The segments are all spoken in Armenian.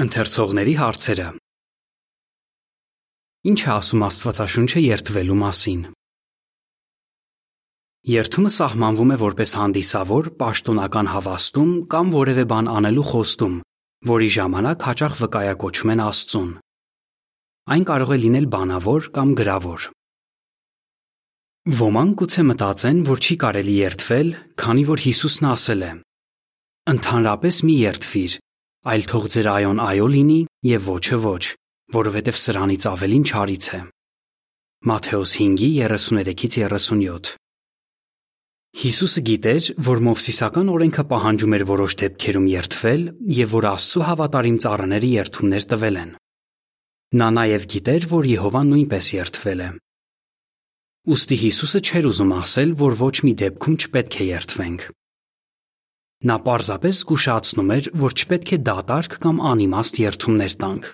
Ընթերցողների հարցերը Ինչ է ասում Աստվածաշունչը երթվելու մասին։ Երթումը սահմանվում է որպես հանդիսավոր, պաշտոնական հավաստում կամ որևէ բան անելու խոստում, որի ժամանակ հաճախ վկայակոչում են Աստծուն։ Այն կարող է լինել բանավոր կամ գրավոր։ Ոմանք գուցե մտածեն, որ չի կարելի երթվել, քանի որ Հիսուսն ասել է. Ընդհանրապես մի երթվիր, այլ թող ձեր այոն այո լինի եւ ոչը ոչ, որովհետեւ սրանից ավելին չարից է։ Մատթեոս 5:33-ից 37 Հիսուսը գիտեր, որ Մովսիսական օրենքը պահանջում էր որոշ դեպքերում երթվել եւ որ Աստծո հավատարիմ ծառաները երթումներ տվել են։ Նա նաև գիտեր, որ Եհովան նույնպես երթվել է։ Ոստի Հիսուսը չէր ուզում ասել, որ ոչ մի դեպքում չպետք է երթվենք։ Նա պարզապես զգուշացնում էր, որ չպետք է դատարկ կամ անիմաստ երթումներ տանք։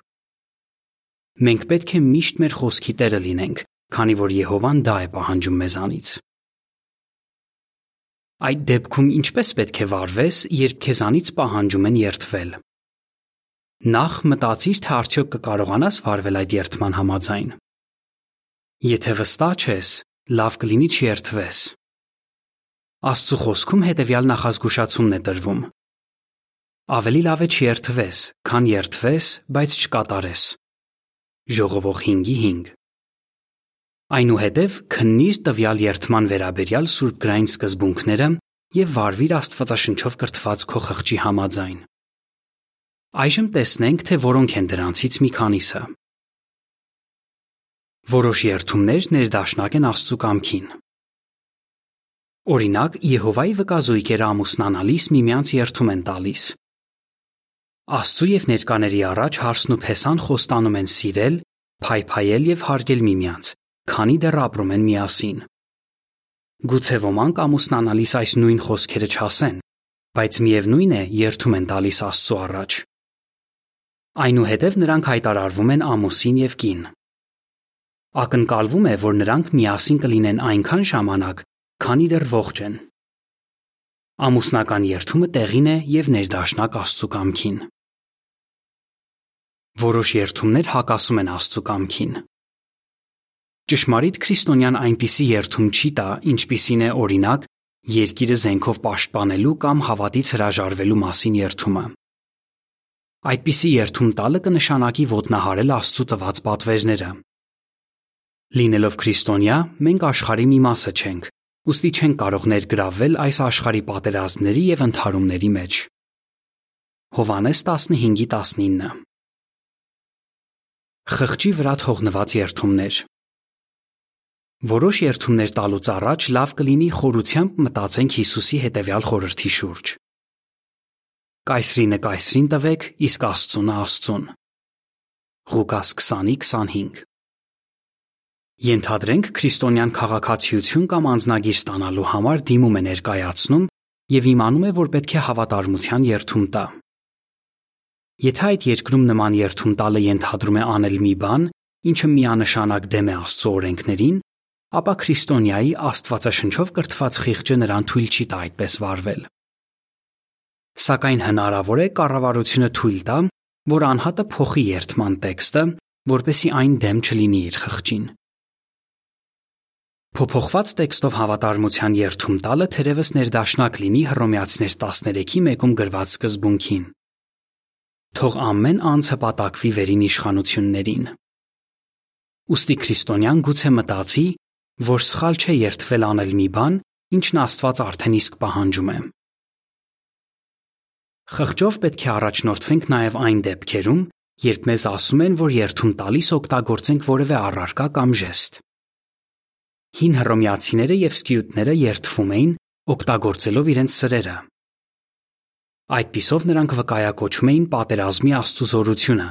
Մենք պետք է միշտ մեր խոսքի տերը լինենք, քանի որ Եհովան դա է պահանջում մեզանից։ Այդ դեպքում ինչպես պետք է վարվես, երբ քեզանից պահանջում են երթվել։ Նախ մտածիր, թե արդյոք կկարողանաս վարվել այդ երթման համաձայն։ Եթե վստահ ես, լավ կլինի չերթվես։ Աստծո խոսքում հետևյալ նախազգուշացումն է տրվում. Ավելի լավ է չերթվես, քան երթվես, բայց չկատարես։ Ժողովող 5:5 Այնուհետև քննիր տվյալ երթման վերաբերյալ սուրբգրային սկզբունքները եւ վարվիր Աստվածաշնչով կրթված քո խղճի համաձայն։ Այժմ տեսնենք, թե որոնք են դրանցից մի քանիսը։ Որոշ երթումներ ներդաշնակ են Աստծո կամքին։ Օրինակ, Եհովայի վկազույգերը ամուսնանալիս միմյանց երթում են տալիս։ Աստծու եւ ներկաների առաջ հարսն ու փեսան խոստանում են սիրել, փայփայել եւ հարգել միմյանց, քանի դեռ ապրում են միասին։ Գուցե ոմանք ամուսնանալիս այս նույն խոսքերը չասեն, բայց միևնույն է, երթում են տալիս Աստծու առաջ։ Այնուհետև նրանք հայտարարվում են ամուսին եւ կին։ Ակնկալվում է, որ նրանք միասին կլինեն այնքան ժամանակ, քանի դեռ ողջ են։ Ամուսնական երթումը տեղին է եւ ներդաշնակ Աստծո կամքին։ Որոշ երթումներ հակասում են Աստծո կամքին։ Ճշմարիտ քրիստոնյան այնպիսի երթում չի տա, ինչպիսին է օրինակ երկիրը զենքով պաշտպանելու կամ հավատից հրաժարվելու մասին երթումը։ Այդպիսի երթում տալը կնշանակի ոտնահարել Աստծո տված պատվերները։ Լինելով քրիստոնյա, մենք աշխարհի մի մասը չենք, ուստի չեն կարող ներգրավվել այս աշխարհի պատերազմների եւ ընդհարումների մեջ։ Հովանես 15:19 Խղճի վրա թողնված երթումներ Որոշ երթումներ տալուց առաջ լավ կլինի խորությամբ մտածենք Հիսուսի հետևյալ խորհրդի շուրջ։ Կայսրինը կայսրին տվեք, իսկ Աստծունը Աստծուն։ Ղուկաս 20:25 Ենթադրենք քրիստոնյան քաղաքացիություն կամ անznագիր ստանալու համար դիմում է ներկայացնում եւ իմանում է, որ պետք է հավատարմության երթում տա։ Եթե այդ երկրում նման երթում տալը ենթադրում է անել մի բան, ինչը միանշանակ դեմ է Աստծո օրենքներին, ապա քրիստոնյայի Աստվածաշնչով կրթված խիղճը նրան թույլ չի տա այդպես վարվել։ Սակայն հնարավոր է կառավարությունը թույլ տա, որ անհատը փոխի երթման տեքստը, որպեսի այն դեմ չլինի իր խղճին։ Փոփոխված տեքստով հավատարմության երթում տալը թերևս ներդաշնակ լինի Հռոմեացիներ 13-ի 1-ում գրված սկզբունքին։ Թող ամեն անձ հպատակվի վերին իշխանություններին։ Ոստի քրիստոնյան գուցե մտածի, որ սխալ չէ երթվել անել մի բան, ինչն Աստված արդեն իսկ պահանջում է։ Խղճով պետք է առաջնորդվենք նաև այն դեպքերում, երբ մեզ ասում են, որ երթում տալիս օգտագործենք որևէ առարկա կամ ժեստ։ Հին հռոմեացիները եւ սկյուտները երթվում էին, օգտագործելով իրենց սրերը։ Այդպիսով նրանք վկայակոչում էին պատերազմի աստուծորությունը,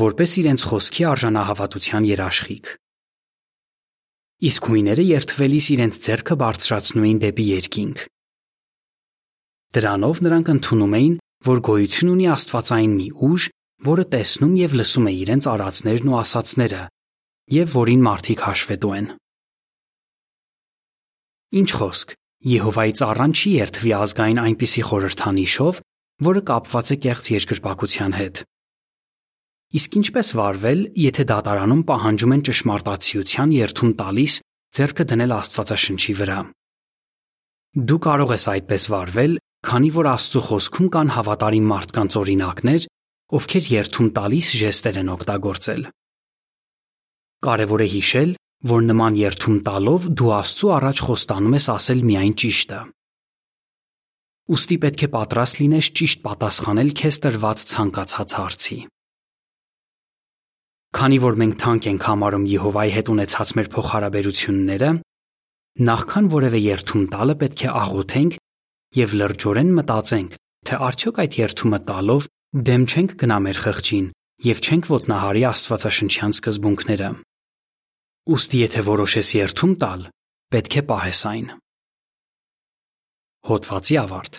որպես իրենց խոսքի արժանահավատության երաշխիք։ Իսկ հույները երթվելիս իրենց ձեռքը բարձրացնում էին դեպի երկինք։ Դրանով նրանք ընդունում էին, որ գոյություն ունի Աստվածային մի ուժ, որը տեսնում եւ լսում է իրենց արածներն ու ասացները, եւ որին մարդիկ հաշվետու են։ Ինչ խոսք, Եհովայի ծառան չի երթվի ազգային այնպիսի խորհրդանիշով, որը կապված է կեղծ երկրպագության հետ։ Իսկ ինչպես վարվել, եթե դատարանում պահանջում են ճշմարտացիության երթում տալիս ձեռքը դնել Աստվածաշնչի վրա։ Դու կարող ես այդպես վարվել, քանի որ Աստծո խոսքում կան հավատարիմ մարդկանց օրինակներ, ովքեր երթում տալիս ժեստեր են օգտագործել։ Կարևոր է հիշել, որ նման երթում տալով դու Աստծո առաջ խոստանում ես ասել միայն ճիշտը։ Ոստի պետք է պատրաստ լինես ճիշտ պատասխանել քեզ տրված ցանկացած հարցի։ Քանի որ մենք թանկ ենք համարում Եհովայի հետ ունեցած մեր փոխհարաբերությունները, նախքան որևէ երթում տալը պետք է աղոթենք եւ լրջորեն մտածենք, թե արդյոք այդ երթումը տալով դեմ չենք գնա մեր խղճին եւ չենք ոտնահարի Աստվածաշնչյան սկզբունքները։ Ոստի եթե որոշես երթում տալ, պետք է պահես այն։ Հոդվացի ավարտ